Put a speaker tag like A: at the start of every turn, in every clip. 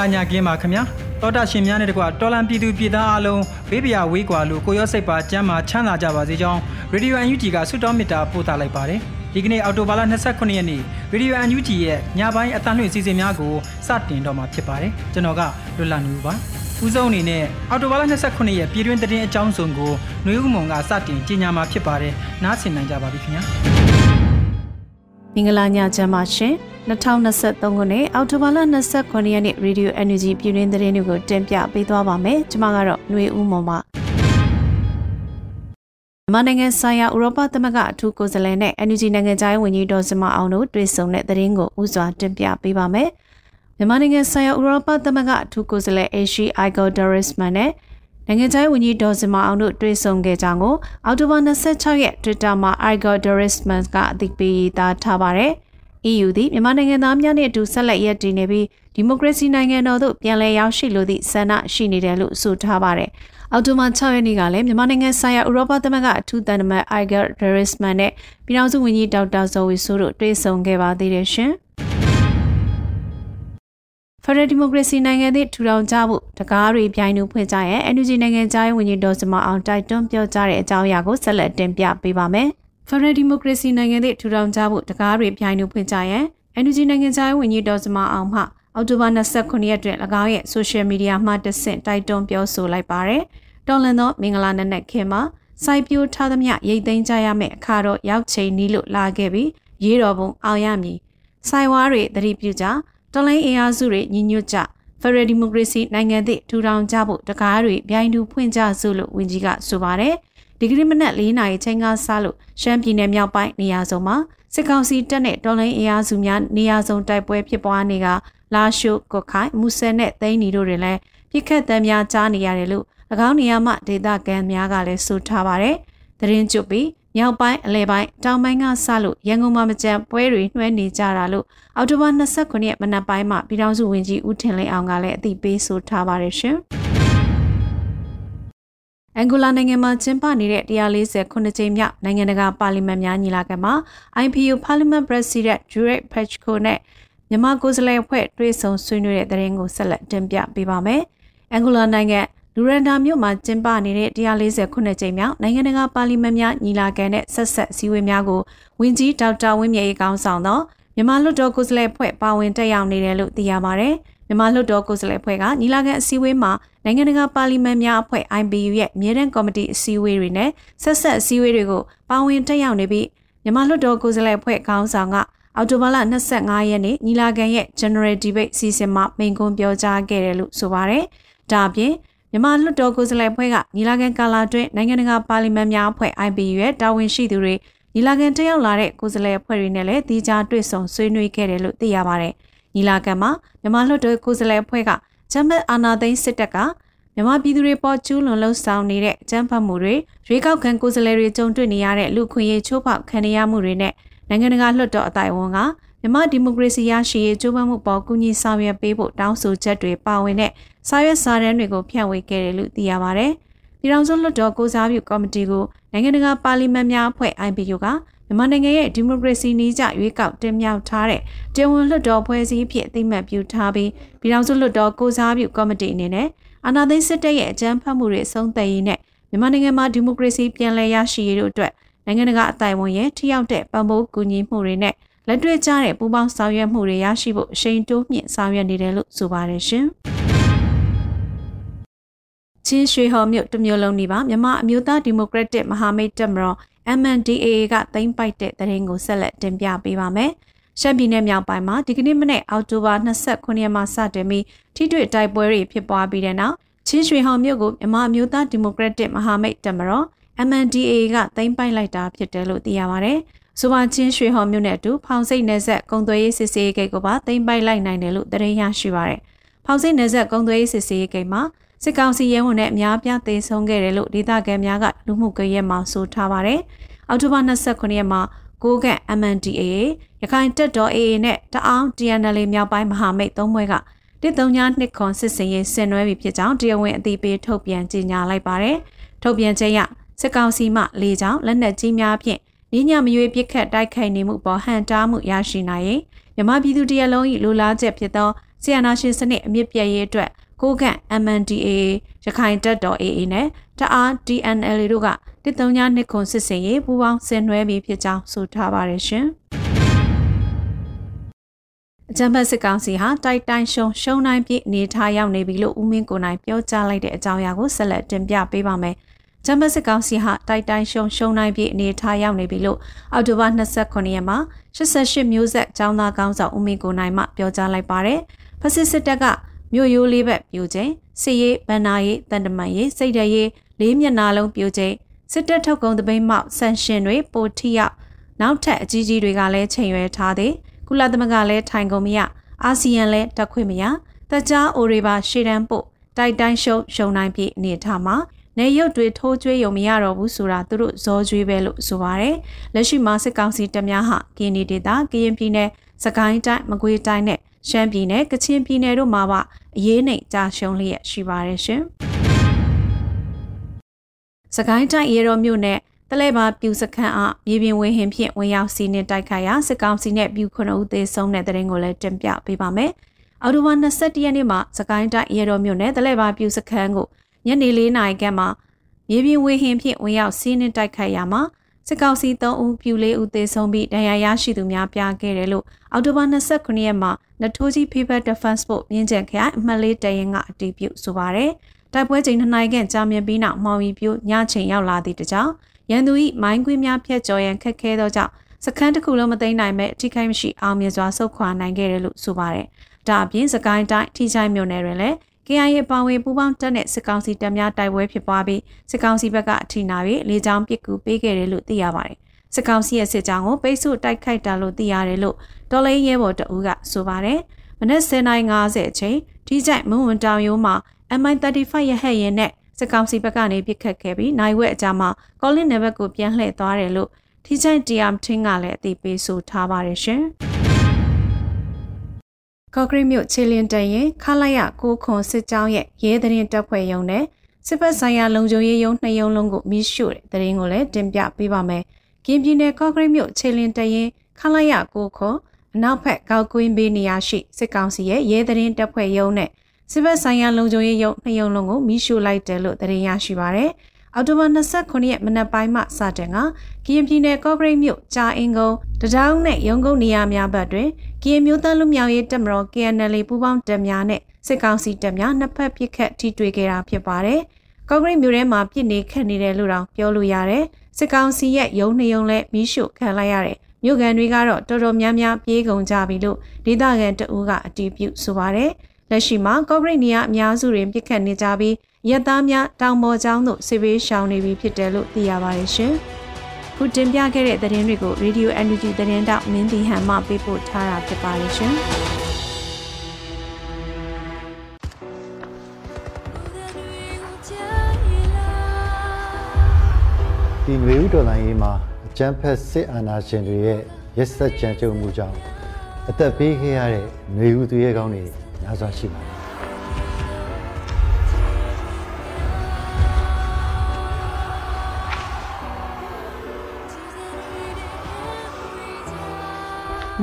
A: လာညကင်းပါခင်ဗျာတောတာရှင်များနဲ့တကွတော်လန်ပြည်သူပြည်သားအလုံးဘေးပရာဝေးကွာလို့ကိုရောစိတ်ပါကျမ်းမာချမ်းသာကြပါစေကြောင်းရေဒီယိုအန်ယူဂျီကဆုတောင်းမေတ္တာပို့သလိုက်ပါတယ်ဒီကနေ့အော်တိုဘာလ29ရက်နေ့ရေဒီယိုအန်ယူဂျီရဲ့ညပိုင်းအတန်းလွှင့်စီစဉ်များကိုစတင်တော့မှာဖြစ်ပါတယ်ကျွန်တော်ကလွတ်လပ်နေပါဦးဆုံးအနေနဲ့အော်တိုဘာလ29ရက်ပြည်တွင်းသတင်းအကြောင်းစုံကိုຫນွေဦးမုံကစတင်ကြီးညာမှာဖြစ်ပါတယ်နားဆင်နိုင်ကြပါပြီခင်ဗျာ
B: မင်္ဂလာညချမ်းပါရှင် 2023ခုနှစ်အောက်တိုဘာလ29ရက်နေ့ Radio Energy ပြည်တွင်းသတင်းတွေကိုတင်ပြပေးသွားပါမယ်ကျွန်မကတော့ຫນွေဦးမုံပါမြန်မာနိုင်ငံဆိုင်ရာဥရောပသမဂ္ဂအထူးကိုယ်စားလှယ်နဲ့ Energy နိုင်ငံခြားရေးဝန်ကြီးဒေါ်စမအောင်တို့တွေ့ဆုံတဲ့သတင်းကိုဥစွာတင်ပြပေးပါမယ်မြန်မာနိုင်ငံဆိုင်ရာဥရောပသမဂ္ဂအထူးကိုယ်စားလှယ် Ashi Igor Dorisman နဲ့နိုင်ငံခြားရေးဝန်ကြီးဒေါ်စမအောင်တို့တွေ့ဆုံခဲ့ကြောင်းကိုအောက်တိုဘာ26ရက် Twitter မှာ Igor Dorisman ကအသိပေးသားထားပါတယ်။ EU သည်မြန်မာနိုင်ငံသားများနဲ့အတူဆက်လက်ရည်တည်နေပြီးဒီမိုကရေစီနိုင်ငံတော်သို့ပြန်လည်ရောက်ရှိလိုသည့်ဆန္ဒရှိနေတယ်လို့ဆိုထားပါတယ်။အော်တိုမ6ရက်နေ့ကလည်းမြန်မာနိုင်ငံဆိုင်ရာဥရောပသမဂ္ဂအထူးတန်တမန် Igor Dorisman နဲ့ပြည်ထောင်စုဝန်ကြီးဒေါက်တာဇော်ဝီဆိုးတို့တွေ့ဆုံခဲ့ပါသေးတယ်ရှင်။ဖရယ်ဒီမိုကရေစီနိုင်ငံသစ်ထူထောင်ကြဖို့တကားတွေပြိုင်နှူဖွင့်ကြရဲ့ NUG နိုင်ငံသားရေးဝန်ကြီးဒေါ်စမအောင်တိုက်တွန်းပြောကြားတဲ့အကြောင်းအရာကိုဆက်လက်တင်ပြပေးပါမယ်။ ဖရယ်ဒီမိုကရေစီနိုင်ငံသစ်ထူထောင်ကြဖို့တကားတွေပြိုင်နှူဖွင့်ကြရဲ့ NUG နိုင်ငံသားရေးဝန်ကြီးဒေါ်စမအောင်မှအောက်တိုဘာ29ရက်တွင်၎င်းရဲ့ social media မှာတဆင့်တိုက်တွန်းပြောဆိုလိုက်ပါတယ်။တော်လန်သောမင်္ဂလာနံနက်ခင်းမှာစိုက်ပျိုးထားသမျှရိတ်သိမ်းကြရမယ့်အခါတော့ရောက်ချိန်နီးလို့လာခဲ့ပြီးရေးတော်ပုံအောင်ရမည်။စိုက်ဝါးတွေသတိပြုကြတော်လိုင်းအင်အားစုတွေညီညွတ်ကြဖရယ်ဒီမိုကရေစီနိုင်ငံသစ်ထူထောင်ကြဖို့တကားတွေပြိုင်တူဖွင့်ကြစို့လို့ဝန်ကြီးကဆိုပါတယ် ဒီကနေ့မနက်၄နာရီချိန်ကစလို့ရှမ်းပြည်နယ်မြောက်ပိုင်းနေရာစုံမှာစစ်ကောင်စီတပ်နဲ့တော်လိုင်းအင်အားစုများနေရာစုံတိုက်ပွဲဖြစ်ပွားနေကလာရှိုးကုတ်ခိုင်မူဆယ်နဲ့သိန်းနီတို့တွေလည်းပြစ်ခတ်တမ်းများကြားနေရတယ်လို့၎င်းနေရာမှဒေသခံများကလည်းဆိုထားပါတယ်သတင်းကျွတ်ပြီးမြောက်ပိုင်းအလဲပိုင်းတောင်ပိုင်းကစလို့ရန်ကုန်မှာမကြံပွဲတွေနှွှဲနေကြတာလို့အောက်တိုဘာ29ရက်မနက်ပိုင်းမှာပြည်ထောင်စုဝန်ကြီးဦးထင်လင်းအောင်ကလည်းအသိပေးဆိုထားပါတယ်ရှင်။ အန်ဂိုလာနိုင်ငံမှာကျင်းပနေတဲ့149ကြိမ်မြောက်နိုင်ငံတကာပါလီမန်များညီလာခံမှာ IPU Parliament President Jurek Pechko နဲ့မြန်မာကိုယ်စားလှယ်အဖွဲ့တွေ့ဆုံဆွေးနွေးတဲ့တဲ့ရင်ကိုဆက်လက်တင်ပြပေးပါမယ်။အန်ဂိုလာနိုင်ငံလူရန်ဒါမြို့မှာကျင်းပနေတဲ့149ကြိမ်မြောက်နိုင်ငံတကာပါလီမန်များညီလာခံနဲ့ဆက်ဆက်စည်းဝေးများကိုဝန်ကြီးဒေါက်တာဝင်းမြတ်ရေးကောင်းဆောင်သောမြန်မာလွှတ်တော်ကိုယ်စားလှယ်ဖွဲ့ပါဝင်တက်ရောက်နေတယ်လို့သိရပါတယ်။ မြန်မာလွှတ်တော်ကိုယ်စားလှယ်ဖွဲ့ကညီလာခံအစည်းအဝေးမှာနိုင်ငံတကာပါလီမန်များအဖွဲ့ IPU ရဲ့အမြဲတမ်းကော်မတီအစည်းအဝေးတွေနဲ့ဆက်ဆက်အစည်းအဝေးတွေကိုပါဝင်တက်ရောက်နေပြီးမြန်မာလွှတ်တော်ကိုယ်စားလှယ်ဖွဲ့ခေါင်းဆောင်ကအော်တိုဘာလ25ရက်နေ့ညီလာခံရဲ့ General Debate စီစဉ်မှာမိန့်ခွန်းပြောကြားခဲ့တယ်လို့ဆိုပါတယ်။ဒါအပြင်မြန်မာလွှတ်တော်ကိုယ်စားလှယ်ဖွဲ့ကညီလာခံကာလအတွင်းနိုင်ငံတကာပါလီမန်များအဖွဲ့ IPU ရဲ့တာဝန်ရှိသူတွေညီလာခံတက်ရောက်လာတဲ့ကိုယ်စားလှယ်အဖွဲ့တွေနဲ့လည်းတီးခြားတွေ့ဆုံဆွေးနွေးခဲ့တယ်လို့သိရပါတယ်။ ညီလာခံမှာမြန်မာလွှတ်တော်ကိုယ်စားလှယ်အဖွဲ့ကဂျမတ်အာနာသိန်းစစ်တပ်ကမြန်မာပြည်သူတွေပေါ်ကျူးလွန်လှုပ်ဆောင်နေတဲ့အကြမ်းဖက်မှုတွေရွေးကောက်ခံကိုယ်စားလှယ်တွေကြုံတွေ့နေရတဲ့လူခွင့်ရေးချိုးဖောက်ခံရမှုတွေနဲ့နိုင်ငံတကာလွှတ်တော်အတိုင်းအဝန်ကမြန်မာဒီမိုကရေစီရရှိရေးကြိုးပမ်းမှုပေါ်ကူညီဆောင်ရွက်ပေးဖို့တောင်းဆိုချက်တွေပါဝင်တဲ့စာရွက်စာတမ်းတွေကိုဖြန့်ဝေခဲ့တယ်လို့သိရပါဗျ။ပြည်ထောင်စုလွှတ်တော်ကိုစားပြုကော်မတီကိုနိုင်ငံတကာပါလီမန်များအဖွဲ့ IPU က မြန်မာနိုင်ငံရဲ့ဒီမိုကရေစီနည်းကျရွေးကောက်တင်မြှောက်ထားတဲ့တင်ဝန်လွှတ်တော်ဖွဲ့စည်းဖြစ်အသိမှတ်ပြုထားပြီးပြည်ထောင်စုလွှတ်တော်ကိုစားပြုကော်မတီအနေနဲ့အာဏာသိမ်းစစ်တပ်ရဲ့အကြမ်းဖက်မှုတွေအဆုံးသတ်ရေးနဲ့မြန်မာနိုင်ငံမှာဒီမိုကရေစီပြန်လည်ရရှိရေးတို့အတွက်နိုင်ငံတကာအတိုင်းအဝန်ရဲ့ထိရောက်တဲ့ပံ့ပိုးကူညီမှုတွေနဲ့လက်တွေ့ကျတဲ့ပူးပေါင်းဆောင်ရွက်မှုတွေရရှိဖို့အရှိန်တိုးမြင့်ဆောင်ရွက်နေတယ်လို့ဆိုပါတယ်ရှင်။ချင်းရွှေဟော်မြို့တမျိုးလုံးနေပါမြမအမျိုးသားဒီမိုကရက်တစ်မဟာမိတ်တပ်မတော် MNDAA ကသိမ်းပိုက်တဲ့တရင်ကိုဆက်လက်တင်ပြပေးပါမယ်။ရှမ်းပြည်နယ်မြောက်ပိုင်းမှာဒီကနေ့မနေ့အောက်တိုဘာ29ရက်မှာစတင်ပြီးထိတွေ့တိုက်ပွဲတွေဖြစ်ပွားပြီးတဲ့နောက်ချင်းရွှေဟော်မြို့ကိုမြမအမျိုးသားဒီမိုကရက်တစ်မဟာမိတ်တပ်မတော် MNDAA ကသိမ်းပိုက်လိုက်တာဖြစ်တယ်လို့သိရပါဗျ။ဆိုပါချင်းရွှေဟော်မြို့နယ်တူဖောင်စိတ်နယ်ဆက်ကုံသွေးရေးစစ်ဆေးရေးဂိတ်ကိုပါသိမ်းပိုက်လိုက်နိုင်တယ်လို့သတင်းရရှိပါဗျ။ဖောင်စိတ်နယ်ဆက်ကုံသွေးရေးစစ်ဆေးရေးဂိတ်မှာ စစ်ကောင်စီရဲဝန်နဲ့အများပြားသေဆုံးခဲ့တယ်လို့ဒေသခံများကလူမှုကွန်ရက်မှာဆိုထားပါတယ်။အောက်တိုဘာ29ရက်မှာကိုကန့် MNDAA ရခိုင်တပ်တော် AA နဲ့တအောင်း TNL မြောက်ပိုင်းမဟာမိတ်သုံးဘွဲကတစ်သုံးညာနှစ်ခွန်စစ်စင်ရေးဆင်နွှဲပြီဖြစ်ကြောင်းတရားဝင်အသိပေးထုတ်ပြန်ကြေညာလိုက်ပါတယ်။ထုတ်ပြန်ချက်အရစစ်ကောင်စီမှလေကြောင်းလက်နက်ကြီးများဖြင့်ညညမရွေးပစ်ခတ်တိုက်ခိုက်နေမှုပေါ်ဟန်တားမှုရရှိနိုင်ရင်မြမပြည်သူတရလုံး၏လူလားချက်ဖြစ်သောဆီယနာရှင်စနစ်အမြင့်ပြည့်ရေးအတွက် ကိုကန့် MNDAA ရခိုင်တပ်တော် AA နဲ့တအား DNL တို့ကတစ်သုံးညနှစ်ခွန်စစ်စင်ရေးပူးပေါင်းဆင်နွှဲပြီးဖြစ်ကြောင်းဆိုထားပါတယ်ရှင်။အကြံဖတ်စစ်ကောင်စီဟာတိုက်တိုင်းရှုံရှုံနိုင်ပြည့်အနေထားရောက်နေပြီလို့ဦးမင်းကိုနိုင်ပြောကြားလိုက်တဲ့အကြောင်းအရာကိုဆက်လက်တင်ပြပေးပါမယ်။ဂျမတ်စစ်ကောင်စီဟာတိုက်တိုင်းရှုံရှုံနိုင်ပြည့်အနေထားရောက်နေပြီလို့အောက်တိုဘာ29ရက်မှာ88မျိုးဆက်ចောင်းသားကောင်းဆောင်ဦးမင်းကိုနိုင်မှပြောကြားလိုက်ပါတယ်။ဖစစ်စစ်တပ်က မြို့ရိုးလေးဘက်ပြိုခြင်းစစ်ရေးဗန္နာရေးတန်တမန်ရေးစိတ်တရေးလေးမျက်နာလုံးပြိုခြင်းစစ်တပ်ထုတ်ကုန်တပိမောက်ဆန်ရှင်တွေပိုထိရောက်နောက်ထပ်အကြီးကြီးတွေကလည်းချိန်ရွယ်ထားသည်ကုလသမဂ္ဂလည်းထိုင်ကုန်မရအာဆီယံလည်းတက်ခွင့်မရတကြားအိုရီပါရှေ့တန်းပို့တိုက်တိုင်းရှုံရှုံနိုင်ပြည့်အနေထားမှာနေရုပ်တွေထိုးကျွေးရုံမရတော့ဘူးဆိုတာသူတို့ဇောကျွေးပဲလို့ဆိုပါတယ်လက်ရှိမှာစစ်ကောင်စီတပ်များဟာကင်းဒီဒေတာကရင်ပြည်နယ် စကိုင်းတိုင်းမကွေးတိုင်းနဲ့ရှမ်းပြည်နယ်ကချင်ပြည်နယ်တို့မှာပါအရေးနှိမ်ကြာရှုံးလျက်ရှိပါတယ်ရှင်။စကိုင်းတိုင်းရေတော်မြို့နယ်တလဲပါပြူစခန်းအားမြေပြင်ဝင်းဟင်ဖြင့်ဝင်ရောက်စီးနှင်တိုက်ခိုက်ရာစစ်ကောင်စီနဲ့ပြူခုနှစ်ဦးသေဆုံးတဲ့တဲ့ရင်ကိုလည်းတင်ပြပေးပါမယ်။အော်တိုဘာ21ရက်နေ့မှာစကိုင်းတိုင်းရေတော်မြို့နယ်တလဲပါပြူစခန်းကိုညနေ၄နာရီခန့်မှာမြေပြင်ဝင်းဟင်ဖြင့်ဝင်ရောက်စီးနှင်တိုက်ခိုက်ရာမှာ စစ်ကောင်စီ3ဦးပြူ4ဦးသေဆုံးပြီးဒဏ်ရာရရှိသူများပြားခဲ့တယ်လို့အောက်တိုဘာ29ရက်မှာနထိုးကြီး People Defense ဖို့မြင်းကျန်ခရိုင်အမှတ်လေးတရင်ကအတည်ပြုဆိုပါရယ်တိုက်ပွဲချိန်နှစ်နိုင်ခန့်ကြာမြင့်ပြီးနောက်မောင်ရီပြိုညချိန်ရောက်လာသည့်တကြောင်ရန်သူ၏မိုင်းကွင်းများဖျက်ကျော်ရန်ခက်ခဲသောကြောင့်စခန်းတစ်ခုလုံးမသိမ်းနိုင်မဲ့အထိခိုက်မရှိအောင်မြင်စွာဆုတ်ခွာနိုင်ခဲ့တယ်လို့ဆိုပါရယ်ဒါအပြင်စကိုင်းတိုင်းထိချိုင်းမြို့နယ်တွင်လည်း KIA ပါဝင်ပူးပေါင်းတပ်နဲ့စစ်ကောင်စီတပ်များတိုက်ပွဲဖြစ်ပွားပြီးစစ်ကောင်စီဘက်ကအထိနာပြီးလေကြောင်းပစ်ကူပေးခဲ့တယ်လို့သိရပါတယ်။စစ်ကောင်စီရဲ့စစ်ကြောင်းကိုပိတ်ဆို့တိုက်ခိုက်တာလို့သိရတယ်လို့တော်လိုင်းရဲဘော်တအူးကဆိုပါတယ်။မနက်09:50အချိန်ထိကြိုက်မုံဝန်တောင်ရိုးမှာ MI35 ရဟတ်ရင်နဲ့စစ်ကောင်စီဘက်ကနေပစ်ခတ်ခဲ့ပြီးနိုင်ဝက်အကြမှာကောလင်းနယ်ဘက်ကိုပြန်လှည့်သွားတယ်လို့ထိကြိုက်တရားထင်းကလည်းအသိပေးဆိုထားပါတယ်ရှင်။ ကော့ဂရိတ်မြို့ခြေလင်းတရင်ခလာရကိုခွန်စစ်ကြောင်းရဲ့ရဲတရင်တပ်ဖွဲ့ရုံနဲ့စစ်ဘက်ဆိုင်ရာလုံခြုံရေးရုံနှစ်ရုံလုံးကိုမိရှို့တဲ့တရင်ကိုလည်းတင်ပြပေးပါမယ်။ကင်းပြည်နယ်ကော့ဂရိတ်မြို့ခြေလင်းတရင်ခလာရကိုခွန်အနောက်ဘက်ကောက်ကွင်းဘေးနေရာရှိစစ်ကောင်စီရဲ့ရဲတရင်တပ်ဖွဲ့ရုံနဲ့စစ်ဘက်ဆိုင်ရာလုံခြုံရေးရုံနှစ်ရုံလုံးကိုမိရှို့လိုက်တယ်လို့တရင်ရရှိပါရတယ်။ အော်တိုဘာ29ရက်မနက်ပိုင်းမှစတင်ကကရင်ပြည်နယ်ကော့ဂရိတ်မြို့ကြာအင်ကုန်းတဒေါင်းနဲ့ရုံကုန်းနေရာများဘက်တွင်ကရင်မျိုးသားလူမျိုးရေးတပ်မတော် KNL ပူးပေါင်းတပ်များနဲ့စစ်ကောင်စီတပ်များနှစ်ဖက်ပစ်ခတ်ထိတွေ့ခဲ့တာဖြစ်ပါတယ်။ကော့ဂရိတ်မြို့ထဲမှာပြစ်နေခတ်နေတယ်လို့တောင်ပြောလို့ရတယ်။စစ်ကောင်စီရဲ့ရုံနှစ်ရုံလည်းမီးရှို့ခံလိုက်ရတယ်။မြို့ကန်တွေကတော့တော်တော်များများပြေးကုန်ကြပြီလို့ဒေသခံတအူးကအတည်ပြုဆိုပါတယ်။လက်ရှိမှာကော့ဂရိတ်နေရာအများစုတွင်ပြစ်ခတ်နေကြပြီး ရက်သားများတောင်ပေါ်ကျောင်းသို့ဆေးဘေးရှောင်နေပြီဖြစ်တယ်လို့သိရပါတယ်ရှင်။ခုတင်ပြခဲ့တဲ့သတင်းတွေကို Radio Energy သတင်းတောက်မင်းတီဟန်မှပေးပို့ထားတာဖြစ်ပါတယ်ရှင်။ီ
C: နွေဦးတော်လိုင်းရေးမှာအကြမ်းဖက်စစ်အာဏာရှင်တွေရဲ့ရက်စက်ကြမ်းကြုတ်မှုကြောင့်အသက်ပေးခဲ့ရတဲ့နွေဦးသူရဲကောင်းတွေများစွာရှိပါတယ်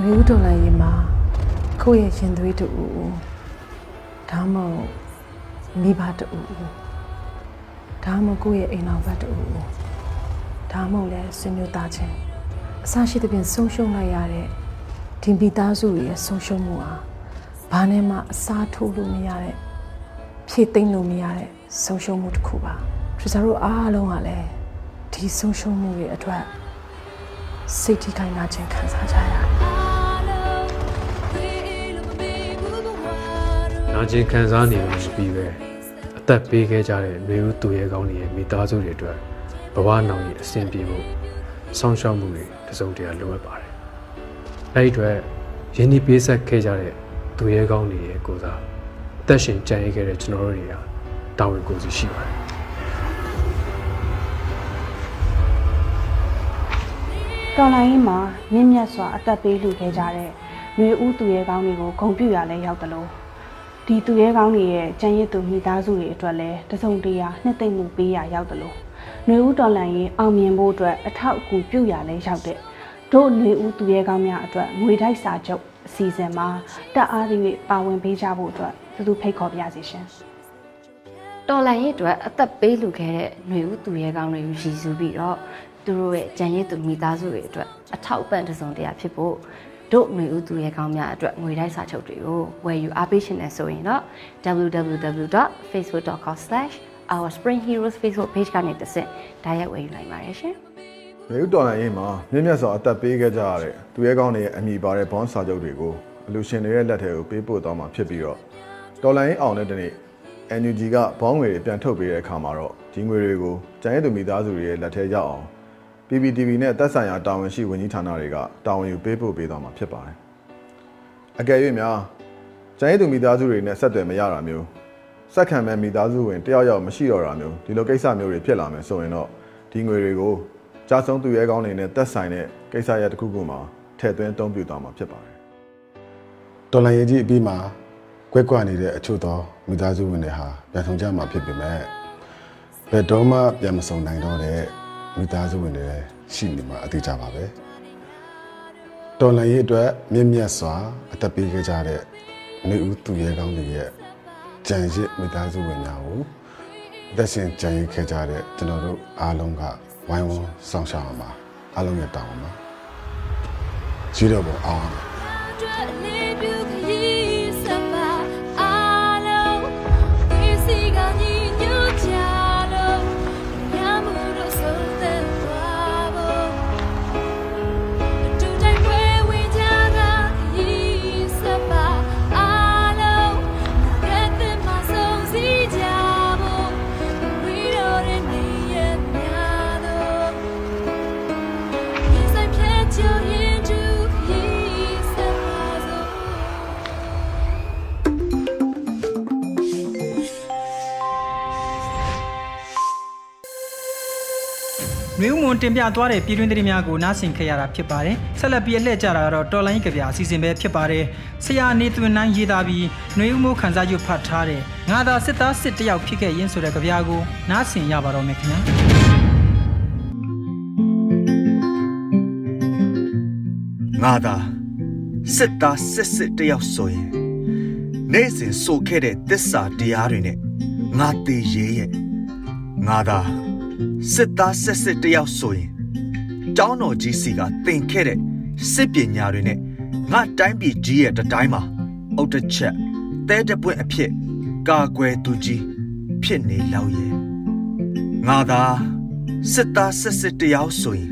D: မျိုးတော်လိုက်ရင်မှာကိုယ့်ရဲ့ရှင်သွေးတူဒါမှမဟုတ်မိဘတူဒါမှမဟုတ်ကိုယ့်ရဲ့အိမ်တော်ဘက်တူဒါမှမဟုတ်လဲဆွေမျိုးသားချင်းအစရှိသဖြင့်ဆုံးရှုံးလိုက်ရတဲ့ဒီမိသားစုရဲ့ဆုံးရှုံးမှုဟာဘာနဲ့မှအစားထိုးလို့မရတဲ့ဖြည့်သိမ့်လို့မရတဲ့ဆုံးရှုံးမှုတစ်ခုပါထရီဇာတို့အားလုံးကလည်းဒီဆုံးရှုံးမှုတွေအတွက်စိတ်ထိခိုက်နာခြင်းခံစားကြရတယ်
E: နာကျင်ခံစားနေလို့မပြီးပဲအသက်ပေးခဲ့ကြတဲ့မျိုးဦးသူရဲကောင်းတွေရဲ့မိသားစုတွေအတွက်ဘဝနောင်ရဲ့အဆင်ပြေဖို့ဆောင်းရှောက်မှုတွေတစုံတရာလိုအပ်ပါတယ်။အဲဒီအတွက်ရင်းနှီးပေးဆက်ခဲ့ကြတဲ့သူရဲကောင်းတွေရဲ့ကိုစားအသက်ရှင်ကြံ့ရခဲ့တဲ့ကျွန်တော်တို့တွေကတာဝန်ကိုယ်စီရှိပါတယ်။
F: တော်လိုင်းရင်မှာမြင့်မြတ်စွာအသက်ပေးလူခဲ့ကြတဲ့ຫນွေဦးသူရဲကောင်းတွေကိုဂုံပြူရလဲရောက်တယ်လို့ ဒီသူရဲကောင်းတွေရဲ့ကြံရစ်သူမိသားစုတွေအတွက်လည်းတစုံတရာနှစ်သိမ့်မှုပေးရရောက်တယ်လို့နှွေဦးတော်လန်ရင်အောင်မြင်ဖို့အတွက်အထောက်အကူပြုရလဲရောက်တဲ့တို့နှွေဦးသူရဲကောင်းများအတွက်ငွေတိုက်စာချုပ်အစီအစဉ်မှာတက်အားတွေပါဝင်ပေးကြဖို့အတွက်သူတို့ဖိတ်ခေါ်ပြစီရှင်
G: တော်လန်ရဲ့အတွက်အသက်ပေးလူခဲ့တဲ့ຫນွေဦးသူရဲကောင်းတွေကိုရည်စူးပြီးတော့သူတို့ရဲ့ကြံရည်သူမိသားစုတွေအတွက်အထောက်အပံ့တစုံတရာဖြစ်ဖို့ တို့ຫນွေဦးသူရဲကောင်းများအတွက်ငွေတိုက်စာချုပ်တွေကိုဝယ်ယူအားပေးရှင်နေဆိုရင်တော့ www.facebook.com/ourspringheroes Facebook page ကနေတစ်ဆင့်တိုက်ရိုက်ဝယ်ယူနိုင်ပါတယ်ရှင်။
H: မြေဥတော်လိုင်းရေးမှာမြင့်မြတ်စွာအသက်ပေးခဲ့ကြရတဲ့သူရဲကောင်းတွေရဲ့အမိပါတဲ့ဘွန်စာချုပ်တွေကိုအလူရှင်တွေရဲ့လက်ထဲကိုပေးပို့သွားမှာဖြစ်ပြီးတော့တော်လိုင်းရေးအောင်တဲ့တနေ့ NUG ကဘောင်းငွေတွေပြန်ထုတ်ပေးတဲ့အခါမှာတော့ဒီငွေတွေကိုကျန်ရည်သူမိသားစုတွေရဲ့လက်ထဲရောက်အောင် PPTV နဲ့သက်ဆိုင်ရာတာဝန်ရှိဝန်ကြီးဌာနတွေကတာဝန်ယူပေးပို့ပေးသွားမှာဖြစ်ပါတယ်။အကယ်၍များကျန်ရည်သူမိသားစုတွေနဲ့ဆက်သွယ်မရတာမျိုးစက်ခံမဲ့မိသားစုဝင်တယောက်ယောက်မရှိတော့တာမျိုးဒီလိုကိစ္စမျိုးတွေဖြစ်လာမယ်ဆိုရင်တော့ဒီငွေတွေကိုကြားဆုံးသူရဲကောင်းတွေနဲ့သက်ဆိုင်တဲ့ကိစ္စရပ်တစ်ခုခုမှာထည့်သွင်းအသုံးပြုသွားမှာဖြစ်ပါတယ်
I: တော်လန်ရေးကြီးအပြီးမှာကွက်ကွနေတဲ့အချို့သောမိသားစုဝင်တွေဟာပြန်ဆောင်ကြမှာဖြစ်ပေမဲ့ဘယ်တော့မှပြန်မဆောင်နိုင်တော့တဲ့ မိသားစုဝင်တွေလည်းရှိနေမှာအသေးကြပါပဲတော်လန်ရေးအတွက်မြင့်မြတ်စွာအသက်ပေးခဲ့ကြတဲ့နေဦးသူရဲကောင်းတွေရဲ့ကြံရစ်မိသားစုဝင်များကိုသက်ရှင်ကြံရစ်ခဲ့ကြတဲ့ကျွန်တော်တို့အားလုံးကဝိုင်းဝန်းဆောင်ရှောက်အောင်ပါအားလုံးရဲ့တောင်းပါကြီးတော့ပေါ်အောင်ပါ
A: မျိုးမွန်တင်ပြသွားတဲ့ပြည်တွင်းသတင်းများကိုနားဆင်ခဲ့ရတာဖြစ်ပါတယ်။ဆက်လက်ပြီးအလှည့်ကြတာကတော့တော်လိုင်းကြပြအစီအစဉ်ပဲဖြစ်ပါတယ်။ဆရာနေသွင်းနိုင်ရေးသားပြီးနှွေဦးမိုးခန်းစားရွတ်ဖတ်ထားတဲ့ငါသာစစ်သားစစ်တယောက်ဖြစ်ခဲ့ရင်းဆိုတဲ့ကြပြကိုနားဆင်ရပါတော့မယ်ခင်ဗျာ။
J: ငါသာစစ်သားစစ်စစ်တယောက်ဆိုရင်နေ့စဉ်ဆိုခဲ့တဲ့သစ္စာတရားတွေနဲ့ငါတည်ရေးရဲ့ငါသာ စစ်သားစစ်စစ်တယောက်ဆိုရင်ကျောင်းတော်ကြီးစီကသင်ခဲ့တဲ့စစ်ပညာတွေနဲ့ငါတိုင်းပြည်ကြီးရဲ့တတိုင်းမှာအုတ်တစ်ချက်တဲတပွင့်အဖြစ်ကာကွယ်သူကြီးဖြစ်နေလောက်ရဲ့ငါသာစစ်သားစစ်စစ်တယောက်ဆိုရင်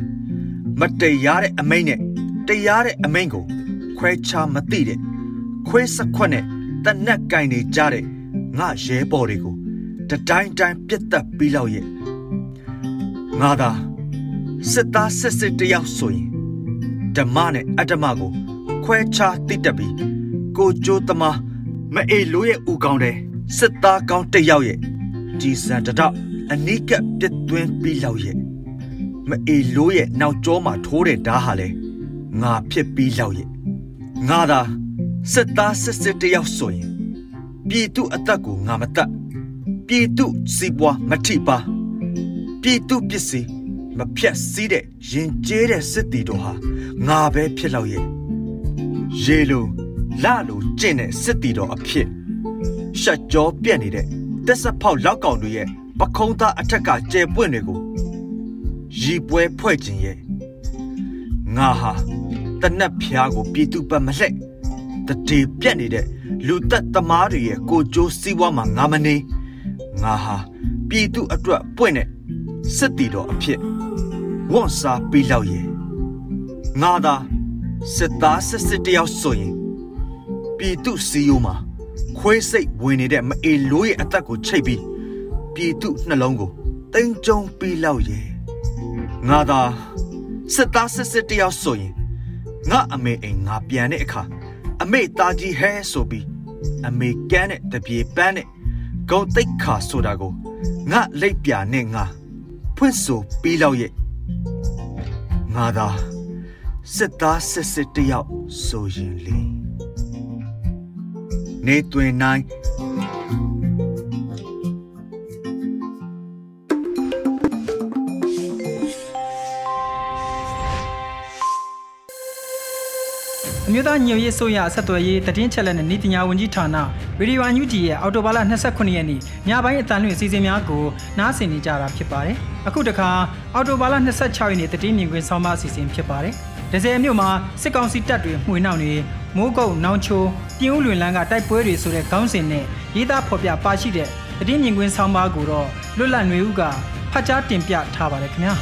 J: မတရားတဲ့အမိန့်နဲ့တရားတဲ့အမိန့်ကိုခွဲခြားမသိတဲ့ခွဲစက်ခွက်နဲ့တနက်ကင်နေကြတဲ့ငါရဲဘော်တွေကိုတတိုင်းတိုင်းပြတ်တက်ပြီးလောက်ရဲ့ ငါသာစစ်သားစစ်စစ်တယောက်ဆိုရင်ဓမ္မနဲ့အတ္တမကို ခွဲခြားသိတတ်ပြီးကိုကြိုးသမားမအေလိုရဲ့ဥကောင်းတဲ့စစ်သားကောင်းတစ်ယောက်ရဲ့ဒီစံတတော့အနိကပြတ်သွင်းပြီးလောက်ရဲ့မအေလိုရဲ့နောက်ကျောမှာထိုးတဲ့ဓာတ်ဟာလဲငါဖြစ်ပြီးလောက်ရဲ့ငါသာစစ်သားစစ်စစ်တယောက်ဆိုရင်ပြည်သူအသက်ကိုငါမတတ်ပြည်သူစီးပွားမထိပါ ပြည်သူပစ္စည်းမဖြတ်စည်းတဲ့ရင်ကျေးတဲ့စစ်တီတော်ဟာငါပဲဖြစ်လောက်ရဲ့ရေလိုလလိုကျင့်တဲ့စစ်တီတော်အဖြစ်ရှက်ကြောပြက်နေတဲ့တက်ဆက်ဖောက်လောက်ကောင်တွေရဲ့ပခုံးသားအထက်ကကျဲပွင့်တွေကိုရီပွဲဖွဲ့ခြင်းရဲ့ငါဟာတနက်ဖျားကိုပြည်သူပတ်မလှဲ့တတိပြက်နေတဲ့လူသက်သမားတွေရဲ့ကိုကြိုးစည်းဝါးမှာငါမနေငါဟာပြည်သူအတွက်ပွင့်တဲ့ စစ်တီတော်အဖြစ်ဝန်စားပြီးလောက်ရဲ့ငါသာစစ်သားစစ်စစ်တယောက်ဆိုရင်ပြည်သူစီယိုမှာခွေးစိတ်ဝင်နေတဲ့မအေလိုးရဲ့အသက်ကိုချိတ်ပြီးပြည်သူနှလုံးကိုတိမ်ကြုံပြီးလောက်ရဲ့ငါသာစစ်သားစစ်စစ်တယောက်ဆိုရင်ငါအမေအိမ်ငါပြန်တဲ့အခါအမေသားကြီးဟဲဆိုပြီးအမေကန်းတဲ့တပြေပန်းတဲ့ဂုံတိတ်ခါဆိုတာကိုငါလိပ်ပြနဲ့ငါ ဖွင့်ဆိုပြီးလောက်ရဲ့ငါသာစစ်သားစစ်စစ်တယောက်ဆိုရင်လေနေတွင်နိုင်
A: အမျိုးသားညွေရေးဆိုရဆက်သွယ်ရေးတည်င်းချက်လက်နဲ့ဤပညာဝန်ကြီးဌာနရေဒီယိုအန်ယူဂျီရဲ့အော်တိုဘာလ29ရက်နေ့ညပိုင်းအတန်လွင့်အစီအစဉ်များကိုနားဆင်နေကြတာဖြစ်ပါတယ်။အခုတခါအော်တိုဘာလ26ရက်နေ့တည်င်းမြင်ကွင်းဆောင်းပါအစီအစဉ်ဖြစ်ပါတယ်။ဒဇယ်မြို့မှာစစ်ကောင်စီတပ်တွေမှွေနှောက်နေမိုးကုတ်နောင်ချိုပြင်းဦးလွင်လန်းကတိုက်ပွဲတွေဆိုတဲ့ခေါင်းစဉ်နဲ့ရေးသားဖော်ပြပါရှိတဲ့တည်င်းမြင်ကွင်းဆောင်းပါကိုတော့လွတ်လပ်နေဦးကဖတ်ကြားတင်ပြထားပါတယ်ခင်ဗျာ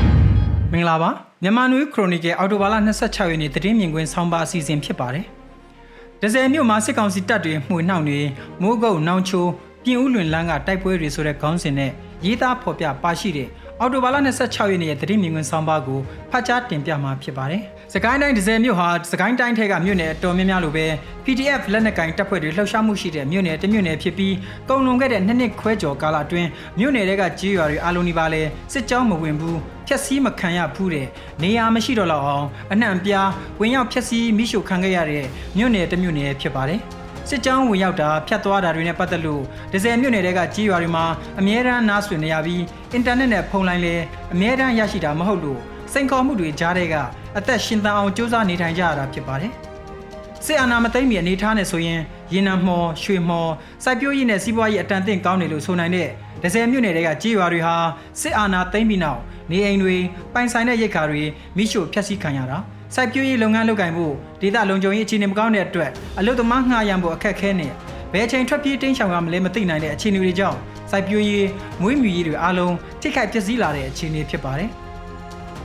A: ။မင်္ဂလာပါ မြန်မာနွေခရိုနီကယ်အော်တိုဘာလ26ရက်နေ့သတင်းမြင်ကွင်းဆောင်းပါအစီအစဉ်ဖြစ်ပါတယ်။ဒဇယ်မြို့မှာစစ်ကောင်စီတပ်တွေမှွေနှောက်နေမိုးကုတ်နောင်ချိုပြင်ဦးလွင်လန်းကတိုက်ပွဲတွေဆိုတဲ့ခေါင်းစဉ်နဲ့ရေးသားဖော်ပြပါရှိတဲ့အော်တိုဘာလ26ရက်နေ့ရဲ့သတင်းမြင်ကွင်းဆောင်းပါကိုဖတ်ကြားတင်ပြမှာဖြစ်ပါတယ်။ စကိုင်းတိုင်းဒဇယ်မြို့ဟာစကိုင်းတိုင်းထဲကမြို့နယ်အတော်များများလိုပဲ PDF လက်နက်ကင်တပ်ဖွဲ့တွေလှုပ်ရှားမှုရှိတဲ့မြို့နယ်တစ်မြို့နယ်ဖြစ်ပြီးကုံလွန်ခဲ့တဲ့နှစ်နှစ်ခွဲကျော်ကာလအတွင်းမြို့နယ်တွေကကြေးရွာတွေအလုံးဒီပါလဲစစ်ကြောင်းမဝင်ဘူးဖြက်စီးမခံရဘူးတဲ့နေရာမရှိတော့လောက်အောင်အနှံ့ပြားဝင်ရောက်ဖြက်စီးမိရှုခံခဲ့ရတဲ့မြို့နယ်တစ်မြို့နယ်ဖြစ်ပါတယ်စစ်ကြောင်းဝင်ရောက်တာဖြတ်သွားတာတွေနဲ့ပတ်သက်လို့ဒဇယ်မြို့နယ်တွေကကြီးရွာတွေမှာအမြဲတမ်းနားဆွေနေရပြီးအင်တာနက်နဲ့ဖုန်းလိုင်းလည်းအမြဲတမ်းရရှိတာမဟုတ်လို့ စိန်ခေါ်မှုတွေကြားတဲ့ကအသက်ရှင်သန်အောင်စူးစမ်းနေထိုင်ကြရတာဖြစ်ပါတယ်။စစ်အာဏာမသိမ်းမီအနေထားနဲ့ဆိုရင်ရေနံမော်ရွှေမော်စိုက်ပျိုးရေးနဲ့စီးပွားရေးအတန်တင့်ကောင်းတယ်လို့ဆိုနိုင်တဲ့ဒဇယ်မြို့နယ်တွေကကြေးရွာတွေဟာစစ်အာဏာသိမ်းပြီးနောက်နေအိမ်တွေပိုင်ဆိုင်တဲ့ရိတ်ခါတွေမိရှို့ဖျက်ဆီးခံရတာစိုက်ပျိုးရေးလုပ်ငန်းလုပ်ကိုင်ဖို့ဒေသလုံခြုံရေးအခြေအနေမကောင်းတဲ့အတွက်အလုပ်သမားငှားရမ်းဖို့အခက်အခဲနဲ့ဘယ်ချိန်ထွက်ပြေးတင်းရှောင်ရမလဲမသိနိုင်တဲ့အခြေအနေတွေကြောင့်စိုက်ပျိုးရေးမွေးမြူရေးတွေအားလုံးထိခိုက်ပျက်စီးလာတဲ့အခြေအနေဖြစ်ပါတယ်။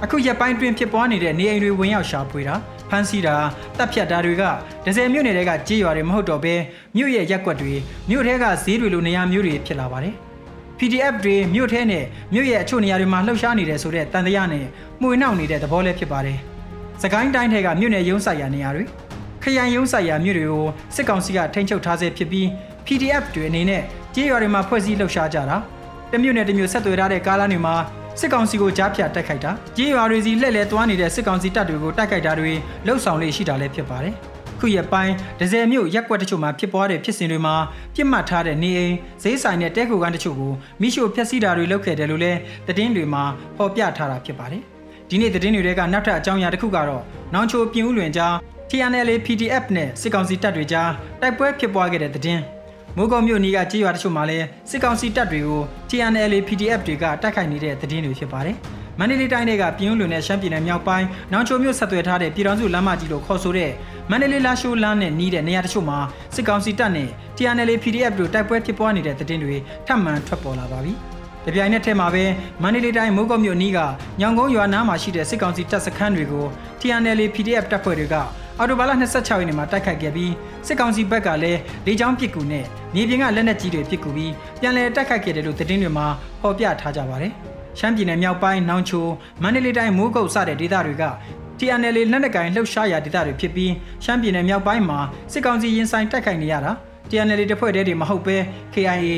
A: အခုရက်ပိုင်းတွင်ဖြစ်ပွားနေတဲ့နေအိမ်တွေဝင်ရောက်ရှာဖွေတာဖမ်းဆီးတာတပ်ဖြတ်တာတွေကဒဇယ်မြို့နယ်တွေကကြေးရွာတွေမဟုတ်တော့ဘဲမြို့ရဲ့ရက်ကွက်တွေမြို့ထဲကဈေးတွေလိုနေရာမျိုးတွေဖြစ်လာပါတယ်။ PDF တွေမြို့ထဲနဲ့မြို့ရဲ့အချို့နေရာတွေမှာလှုပ်ရှားနေတဲ့ဆိုတဲ့တန်တရားနဲ့မှုနှောက်နေတဲ့သဘောလည်းဖြစ်ပါတယ်။စကိုင်းတိုင်းထဲကမြို့နယ်ရုံးဆိုင်ရာနေရာတွေခရိုင်ရုံးဆိုင်ရာမြို့တွေကိုစစ်ကောင်စီကထိန်းချုပ်ထားဆဲဖြစ်ပြီး PDF တွေအနေနဲ့ကြေးရွာတွေမှာဖွဲ့စည်းလှုပ်ရှားကြတာတမြို့နယ်တစ်မြို့ဆက်သွယ်ထားတဲ့ကားလမ်းတွေမှာ စစ်ကောင်စီကိုကြားဖြတ်တိုက်ခိုက်တာကြေးရွာတွေစီလှည့်လည်သွားနေတဲ့စစ်ကောင်စီတပ်တွေကိုတိုက်ခိုက်တာတွေလှုပ်ဆောင်လေးရှိတာလည်းဖြစ်ပါတယ်ခုရက်ပိုင်းဒဇယ်မြို့ရက်ကွက်တချို့မှာဖြစ်ပွားတဲ့ဖြစ်စဉ်တွေမှာပြစ်မှတ်ထားတဲ့နေအိမ်ဈေးဆိုင်နဲ့တဲခိုကန်းတချို့ကိုမိရှို့ဖျက်ဆီးတာတွေလုပ်ခဲ့တယ်လို့လည်းသတင်းတွေမှာဖော်ပြထားတာဖြစ်ပါတယ်ဒီနေ့သတင်းတွေကနောက်ထပ်အကြောင်းအရာတစ်ခုကတော့နောင်ချိုပြင်ဦးလွင်ကြား TNL PDF နဲ့စစ်ကောင်စီတပ်တွေကြားတိုက်ပွဲဖြစ်ပွားခဲ့တဲ့သတင်း မိုးကုံမြို့နီးကကြေးရွာတချို့မှာလည်းစစ်ကောင်စီတပ်တွေကို TNL PDF တွေကတိုက်ခိုက်နေတဲ့သတင်းတွေဖြစ်ပါတယ်။မန္တလေးတိုင်းကပြင်းဦးလွင်နဲ့ရှမ်းပြည်နယ်မြောက်ပိုင်းနောင်ချိုမြို့ဆက်သွယ်ထားတဲ့ပြည်တော်စုလမ်းမကြီးလို့ခေါ်ဆိုတဲ့မန္တလေးလာရှိုးလမ်းနဲ့နီးတဲ့နေရာတချို့မှာစစ်ကောင်စီတပ်နဲ့ TNL PDF တို့တိုက်ပွဲဖြစ်ပွားနေတဲ့သတင်းတွေထပ်မံထွက်ပေါ်လာပါပြီ။တပြိုင်နက်တည်းမှာပဲမန္တလေးတိုင်းမိုးကုတ်မြို့နီးကညောင်ကုန်းရွာနားမှာရှိတဲ့စစ်ကောင်စီတပ်စခန်းတွေကို TNL PDF တပ်ဖွဲ့တွေက အော်တိုဘာလ26ရက်နေ့မှာတိုက်ခိုက်ခဲ့ပြီးစစ်ကောင်စီဘက်ကလည်းလေကြောင်းပစ်ကူနဲ့မြေပြင်ကလက်နက်ကြီးတွေပစ်ကူပြီးပြန်လည်တိုက်ခိုက်ခဲ့တယ်လို့သတင်းတွေမှာဖော်ပြထားကြပါတယ်။ရှမ်းပြည်နယ်မြောက်ပိုင်းနောင်ချိုမန္တလေးတိုင်းမိုးကုတ်စတဲ့ဒေသတွေက TNL လက်နက်ကိုင်လှုပ်ရှားရာဒေသတွေဖြစ်ပြီးရှမ်းပြည်နယ်မြောက်ပိုင်းမှာစစ်ကောင်စီရင်ဆိုင်တိုက်ခိုက်နေရတာ TNL တပ်ဖွဲ့တွေမဟုတ်ဘဲ KIA,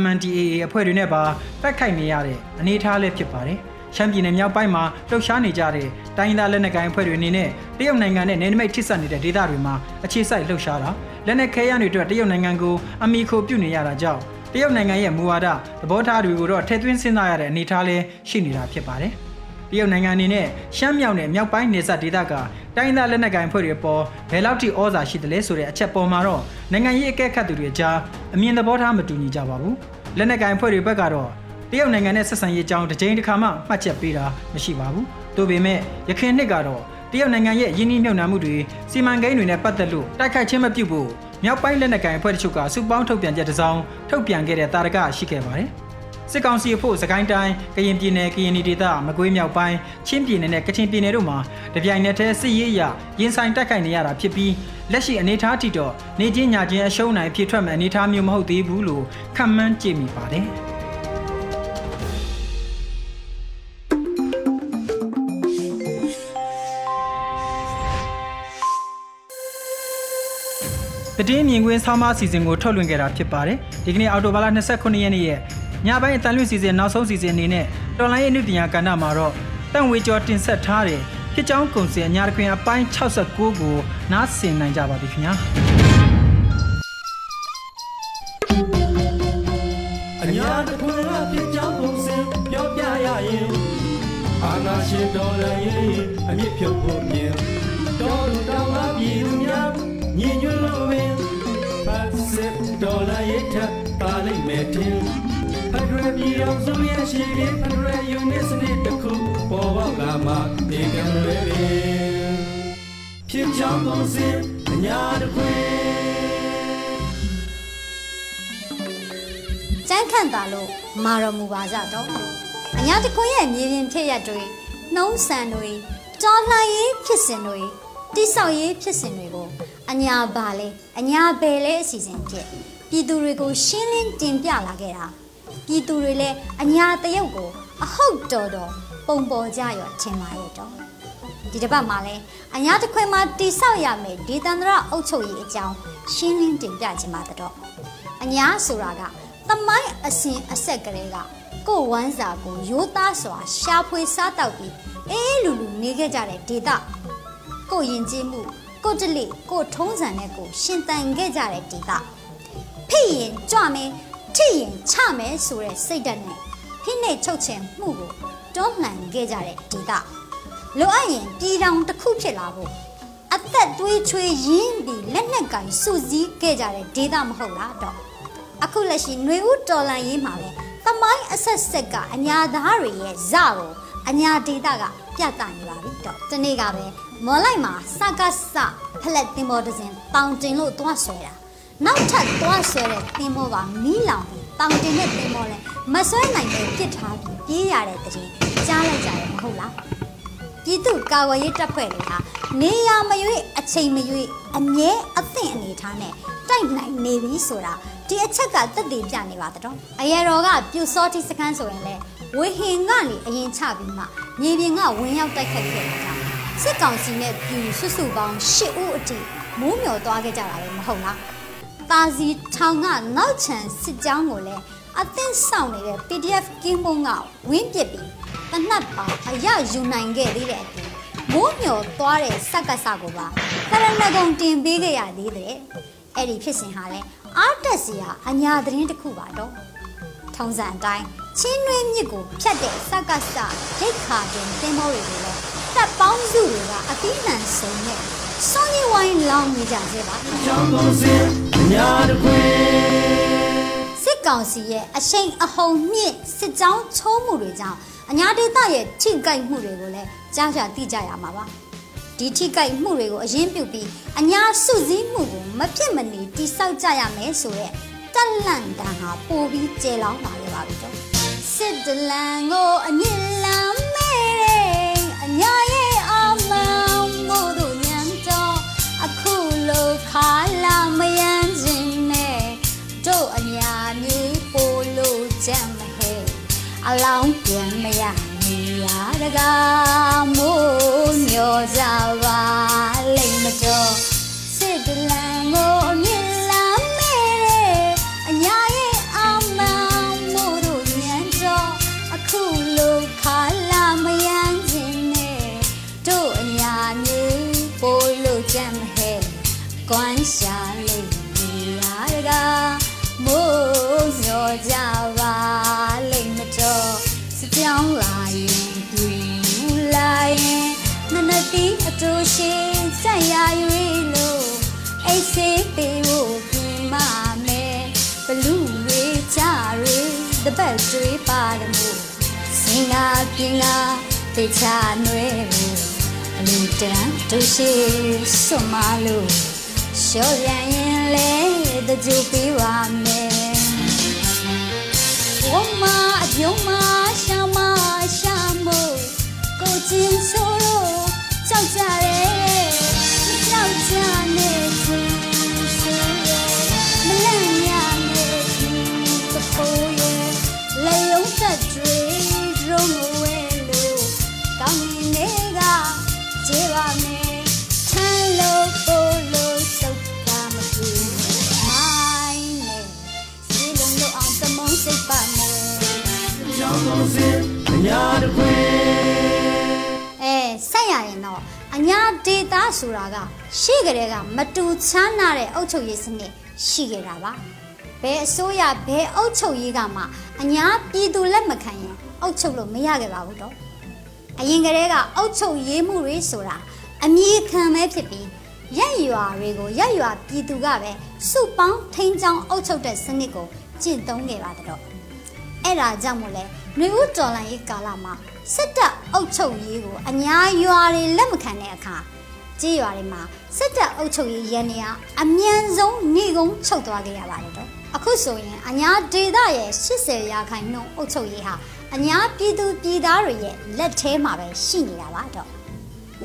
A: MNDAA အဖွဲ့တွေနဲ့ပါတိုက်ခိုက်နေရတဲ့အနေအထားလည်းဖြစ်ပါတယ်။ ရှမ်းပြည်နယ်မြောက်ပိုင်းမှာလှုပ်ရှားနေကြတဲ့တိုင်းသားလက်နက်ကိုင်အဖွဲ့တွေအနေနဲ့တရုတ်နိုင်ငံနဲ့နယ်နိမိတ်ထိစပ်နေတဲ့ဒေသတွေမှာအခြေစိုက်လှုပ်ရှားတာလက်နက်ခဲယမ်းတွေအတွက်တရုတ်နိုင်ငံကိုအမိခိုပြုနေရတာကြောင့်တရုတ်နိုင်ငံရဲ့မူဝါဒသဘောထားတွေကိုတော့ထည့်သွင်းစဉ်းစားရတဲ့အနေအထားလေးရှိနေတာဖြစ်ပါတယ်။တရုတ်နိုင်ငံအနေနဲ့ရှမ်းမြောက်နဲ့မြောက်ပိုင်းနေဆက်ဒေသကတိုင်းသားလက်နက်ကိုင်ဖွဲ့တွေပေါ်ဘယ်လောက်ထိဩဇာရှိသလဲဆိုတဲ့အချက်ပေါ်မှာတော့နိုင်ငံရေးအကဲခတ်သူတွေကြားအမြင်သဘောထားမတူညီကြပါဘူး။လက်နက်ကိုင်ဖွဲ့တွေဘက်ကတော့ တရုတ်နိုင်ငံနဲ့ဆက်ဆံရေးအကြောင်းတစ်ကြိမ်တစ်ခါမှမှတ်ချက်ပေးတာမရှိပါဘူး။ဒါပေမဲ့ရခိုင်နှစ်ကတော့တတရုတ်နိုင်ငံရဲ့ယင်းနှိမ့်မြုံနှံမှုတွေစီမံကိန်းတွေနဲ့ပတ်သက်လို့တိုက်ခိုက်ခြင်းမပြုဖို့မြောက်ပိုင်းလက်နက်ကိုင်အဖွဲ့တချို့ကစုပေါင်းထုတ်ပြန်ချက်တစ်စောင်ထုတ်ပြန်ခဲ့တဲ့တာရကရှိခဲ့ပါတယ်။စစ်ကောင်စီအဖို့စကိုင်းတိုင်းကရင်ပြည်နယ်ကရင်ပြည်ဒေသမကွေးမြောက်ပိုင်းချင်းပြည်နယ်နဲ့ကချင်ပြည်နယ်တို့မှာတပြိုင်နက်တည်းစစ်ရေးအရရင်ဆိုင်တိုက်ခိုက်နေရတာဖြစ်ပြီးလက်ရှိအနေအထားထိတော့နေချင်းညချင်းအရှုံးနိုင်ဖြစ်ထွက်မဲ့အနေအထားမျိုးမဟုတ်သေးဘူးလို့ခန့်မှန်းကြည့်မိပါတယ်။ တည်င်းမြင်ကွင်းဆောင်းပါးအစီအစဉ်ကိုထုတ်လွှင့်ခဲ့တာဖြစ်ပါတယ်ဒီကနေ့အော်တိုဘာလ29ရက်နေ့ရဲ့ညပိုင်းအတန်လွင့်စီစဉ်နောက်ဆုံးစီစဉ်အနေနဲ့တော်လိုင်းရဲ့အနုပညာကဏ္ဍမှာတော့တန့်ဝေကျော်တင်ဆက်ထားတဲ့ဖြစ်ကြောင်းကုံစင်အညာတခွင်အပိုင်း69ကိုနားဆင်နိုင်ကြပါပြီခင်ဗျာ
K: အညာတခွင်ကဖြစ်ကြောင်းပုံစံပြောပြရရင်အာနာရှင်တော်လည်းအမြင့်ဖြုတ်ဖို့မြင်တော်လူတော်ကပြည်သူများညီညွတ်လို့ပင်ဖတ် စစ်တော်လည်းရထပါလိမ့်မယ်တင်ဖက်ဒရယ်ပြည်အောင်စုရဲ့ရှိပြီးဖက်ဒရယ်ယူနစ်စနစ်တစ်ခုပေါ်ပေါက်လာမှဒီကံတွေပင်ဖြစ်ကြောင်းပုံစံအညာတခွင်
L: ကြမ်းခန့်တာလို့မာရမူပါကြတော့အညာတခွင်ရဲ့မြေပြင်ဖြစ်ရက်တွေနှုံးဆန်တွေကြောလှန်ရေးဖြစ်စဉ်တွေတိဆောက်ရေးဖြစ်စဉ်တွေကိုအညာပါလေအညာဘယ်လဲအစီအစဉ်ဖြစ် ပြည်သူတွေကိုရှင်းလင်းတင်ပြလာခဲ့တာပြည်သူတွေလည်းအညာတရုတ်ကို အဟုတ်တော်တော်ပုံပေါ်ကြရောထင်ပါရဲ့တော့ဒီတစ်ပတ်မှာလဲအညာတခွင်မှာတိဆောက်ရမယ်ဒေသန္တရအုပ်ချုပ်ရေးအကြောင်းရှင်းလင်းတင်ပြခြင်းပါတော့အညာဆိုတာကသမိုင်းအစဉ်အဆက်ကလေးကကိုယ်ဝမ်းစာကိုရိုးသားစွာရှာဖွေစားတောက်ပြီးအေးလူလူနေခဲ့ကြတဲ့ဒေတာကိုယ်ယဉ်ကျေးမှုကိုယ်တလိကိုယ်ထုံးစံနဲ့ကိုယ်ရှင်တန်ခဲ့ကြတဲ့ဒေတာ ဖိရင်ကြွမယ်ထိရင်ချမယ်ဆိုတဲ့စိတ်ဓာတ်နဲ့ဖိနှိပ်ချုပ်ချင်မှုကိုတွန်းလှန်ခဲ့ကြတဲ့ဒေတာလိုအပ်ရင်ပြည်တောင်တစ်ခုဖြစ်လာဖို့အသက်သွေးချွေးရင်းပြီးလက်နက်ကင်စုစည်းခဲ့ကြတဲ့ဒေတာမဟုတ်လားတော့အခုလက်ရှိຫນွေဦးတော်လန်ရေးမှာလဲသမိုင်းအဆက်ဆက်ကအညာသားတွေရဲ့ဇကိုအညာဒေတာကပြတ်တနေပါပြီတော့ဒီနေ့ကပဲမော်လိုက်မှာစကစဖလက်တင်မော်ဒဇင်တောင်တင်လို့သွားဆွဲတာ နောက်ထပ်သွားဆွဲတဲ့တင်မောကမီးလောင်ပြီးတောင်တင်တဲ့တင်မောလဲမဆွဲနိုင်တဲ့ပြစ်ထားပြီးပြေးရတဲ့တည်းကြားလိုက်ကြရမဟုတ်လားပြည်သူကာဝရေးတပ်ဖွဲ့တွေဟာနေရမရွေ့အချိန်မရွေ့အမြဲအသင့်အနေထားနဲ့တိုက်နိုင်နေပြီဆိုတာဒီအချက်ကတက်တည်ပြနေပါတော့အရတော်ကပြူစောတိစခန်းဆိုရင်လေဝေဟင်ကနေအရင်ချပြီးမှမြေပြင်ကဝင်ရောက်တိုက်ခတ်ခဲ့တာကြောင့်စစ်ကောင်စီနဲ့ပြူဆွစုပေါင်း၈ဦးအထိမိုးမျောသွားခဲ့ကြတာပဲမဟုတ်လား တာစီထောင်ကနောက်ချန်စစ်ကြောင်းကိုလည်းအသင့်ဆောင်နေတဲ့ PDF ကင်းဘုံကဝင်းပစ်ပြီးတနတ်ပါအရယူနိုင်ခဲ့သေးတဲ့အပြင်မိုးမျောသွားတဲ့စက်ကစကိုပါတရဏဂုံတင်ပေးခဲ့ရသေးတယ်အဲ့ဒီဖြစ်စဉ်ဟာလဲအားတက်စရာအညာသတင်းတစ်ခုပါတော့ထုံးစံအတိုင်းချင်းနှွေးမြစ်ကိုဖြတ်တဲ့စက္ကစဒိတ်ခါတင်တင်မောတွေကိုလည်းတပ်ပေါင်းစုတွေကအသီးနှံဆုံးနဲ့စော င်းရီဝိုင်းလောင်းနေကြသေးပါ
K: ကြောင်းကုန်စင်ညာတခွေ
L: စစ်ကောင်စီရဲ့အရှိန်အဟုန်မြင့်စစ်ကြောင်းချိုးမှုတွေကြောင့်အညာဒေသရဲ့ထိကြိုက်မှုတွေကိုလည်းကြားကြသိကြရမှာပါဒီထိကြိုက်မှုတွေကိုအရင်ပြုတ်ပြီးအညာစုစည်းမှုကိုမဖြစ်မနေတိဆောက်ကြရမယ်ဆိုတဲ့တက်လန့်တန်ဟာပိုပြီးကျေလောင်းလာခဲ့ပါပြီတော့စစ်တလန်ကိုအမြင့်လမ်းမဲတဲ့အညာရဲ့ ခါလာမယမ်းခြင်းနဲ့တို့အညာမျိုးပို့လို့ကြမ်းမဟဲ့အလောင်းပြန်မရနေရတကားမို့မျောကြပါလိမ့်မတော် ပါတယ်မို့စင်ကာပြင်ကာတေချာနွဲဖို့အလညီတန်တို့ရှိစွမလို့ရှော့ပြန်ရင်လေတကြူပေးပါမယ်ဝမအပြုံးမရှာမရှာမို့ကိုချင်းဆိုတော့ကြောက်ကြတယ် အ
K: ညာ
L: ဒေတာဆိုတာကရှိကြတဲ့ကမတူချမ်းနာတဲ့အုတ်ချုပ်ရေးစနစ်ရှိကြတာပါဘယ်အစိုးရဘယ်အုတ်ချုပ်ရေးကမှအညာပြည်သူလက်မခံရင်အုတ်ချုပ်လို့မရခဲ့ပါဘူးတော့အရင်ကတည်းကအုတ်ချုပ်ရေးမှုတွေဆိုတာအမြင့်ခံပဲဖြစ်ပြီးရက်ရွာတွေကိုရက်ရွာပြည်သူကပဲစုပေါင်းထိန်းချောင်းအုတ်ချုပ်တဲ့စနစ်ကိုကျင့်သုံးခဲ့ပါတော့အဲ့ဒါကြောင့်မို့လဲຫນွေဦးတော်လန်ရေးကာလမှာ စစ်တပ်အုပ်ချုပ်ရေးကိုအညာရွာတွေလက်မခံတဲ့အခါကြေးရွာတွေမှာစစ်တပ်အုပ်ချုပ်ရေးရန်နေရအမြန်ဆုံးနေကုန်းချုပ်သွားခဲ့ရပါတယ်တော့အခုဆိုရင်အညာဒေသရဲ့80ရာခိုင်နှုန်းအုပ်ချုပ်ရေးဟာအညာပြည်သူပြည်သားတွေရဲ့လက်ထဲမှာပဲရှိနေတာပါတော့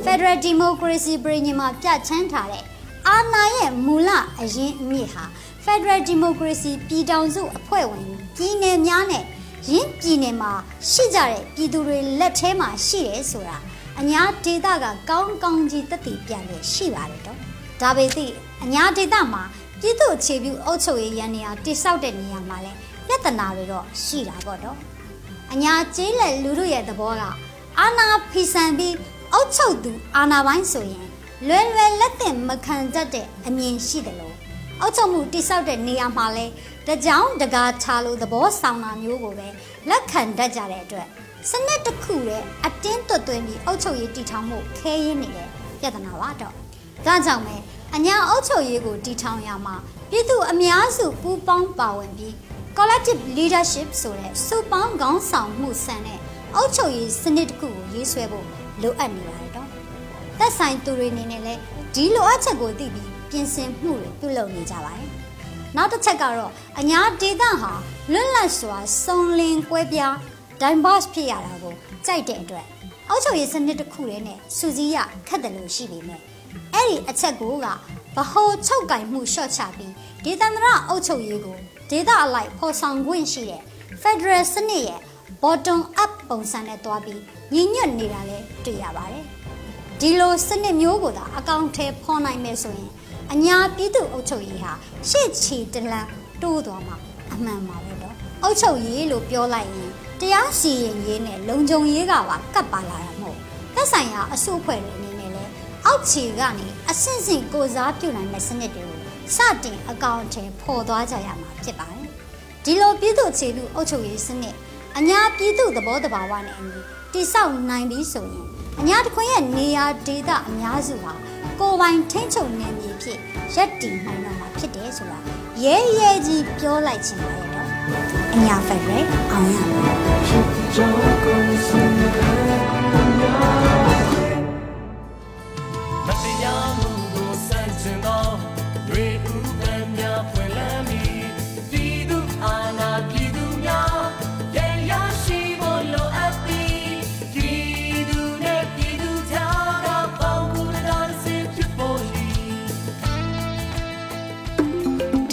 L: Federal Democracy ပြည်ညမှာပြဋ္ဌာန်းထားတဲ့အာဏာရဲ့မူလအရင်အမြစ်ဟာ Federal Democracy ပြည်ထောင်စုအဖွဲ့ဝင်ပြည်နယ်များနဲ့ ရင်းပြည်နယ်မှာရှိကြတဲ့ပြည်သူတွေလက်ထဲမှာရှိတယ်ဆိုတာအညာဒေတာကကောင်းကောင်းကြီးတည်ပြန်ရရှိပါတယ်တော့ဒါပေသည့်အညာဒေတာမှာပြည်သူအခြေပြုအုပ်ချုပ်ရေးရန်နေရာတိစောက်တဲ့နေရာမှာလဲပြဿနာတွေတော့ရှိတာပေါ့တော့အညာကျေးလက်လူတို့ရဲ့သဘောကအာနာဖီဆန်ပြီးအုပ်ချုပ်သူအာနာပိုင်းဆိုရင်လွယ်လွယ်လက်တင်မခံတတ်တဲ့အမြင်ရှိတယ်လို့အောက်ချုပ်မှုတိဆောက်တဲ့နေရာမှာလဲ တကြောင်တကားချလို့သဘောဆောင်တာမျိုးကိုပဲလက်ခံတတ်ကြတဲ့အတွက်စနစ်တစ်ခုရဲ့အတင်းတွတ်သွင်းပြီးအုပ်ချုပ်ရေးတည်ထောင်မှုခဲရင်းနေတဲ့ပြဿနာပါတော့ဒါကြောင့်ပဲအညာအုပ်ချုပ်ရေးကိုတည်ထောင်ရမှာပြည်သူအများစုပူးပေါင်းပါဝင်ပြီး collective leadership ဆိုတဲ့စုပေါင်းခေါင်းဆောင်မှုဆန်တဲ့အုပ်ချုပ်ရေးစနစ်တစ်ခုကိုရေးဆွဲဖို့လိုအပ်နေပါတယ်တော့သက်ဆိုင်သူတွေအနေနဲ့လည်းဒီလိုအပ်ချက်ကိုသိပြီးပြင်ဆင်မှုတွေပြုလုပ်နေကြပါတယ် နောက်တစ်ချက်ကတော့အညာဒေတာဟာလွတ်လပ်စွာစုံလင်ကွဲပြား diverse ဖြစ်ရတာကိုကြိုက်တဲ့အတွက်အောက်ချုပ်ရေးစနစ်တစ်ခုတည်းနဲ့စူးစီးရခက်တယ်လို့ရှိပေမဲ့အဲ့ဒီအချက်ကိုကဗဟိုချုပ်ကင်မှုရှော့ချပြီးဒေသန္တရအုပ်ချုပ်ရေးကိုဒေသအလိုက်ဖော်ဆောင်ခွင့်ရှိတဲ့ Federal စနစ်ရဲ့ bottom up ပုံစံနဲ့တွားပြီးညီညွတ်နေတာလည်းတွေ့ရပါတယ်ဒီလိုစနစ်မျိုးကိုသာအကောင့်ထဲဖော်နိုင်မယ်ဆိုရင် အညာပြည်သူအုပ်ချုပ်ရေးဟာရှေ့ချီတလန်တိုးသွားမှာအမှန်ပါပဲတော့အုပ်ချုပ်ရေးလို့ပြောလိုက်ရင်တရားစီရင်ရေးနဲ့လုံခြုံရေးကပါကပ်ပါလာတာမဟုတ်သက်ဆိုင်ရာအစုအဖွဲ့တွေအနေနဲ့လည်းအောက်ခြေကနေအဆင့်ဆင့်ကိုစားပြုနိုင်တဲ့စနစ်တွေကိုစတင်အကောင့်ထဲပေါ်သွားကြရမှာဖြစ်ပါတယ်ဒီလိုပြည်သူအခြေပြုအုပ်ချုပ်ရေးစနစ်အညာပြည်သူသဘောတဘာဝနဲ့အညီတိဆောက်နိုင်ပြီးဆိုရင်အညာတခွင်ရဲ့နေရာဒေသအများစုဟာကိုယ်ပိုင်ထိန်းချုပ်နေမြေ ဖြစ်ရက်တည်နိုင်တော့မှာဖြစ်တယ်ဆိုတာရဲရဲကြီးပြောလိုက်ချင်ပါတယ်တော့အညာဖက်ရဲအောင်ရမ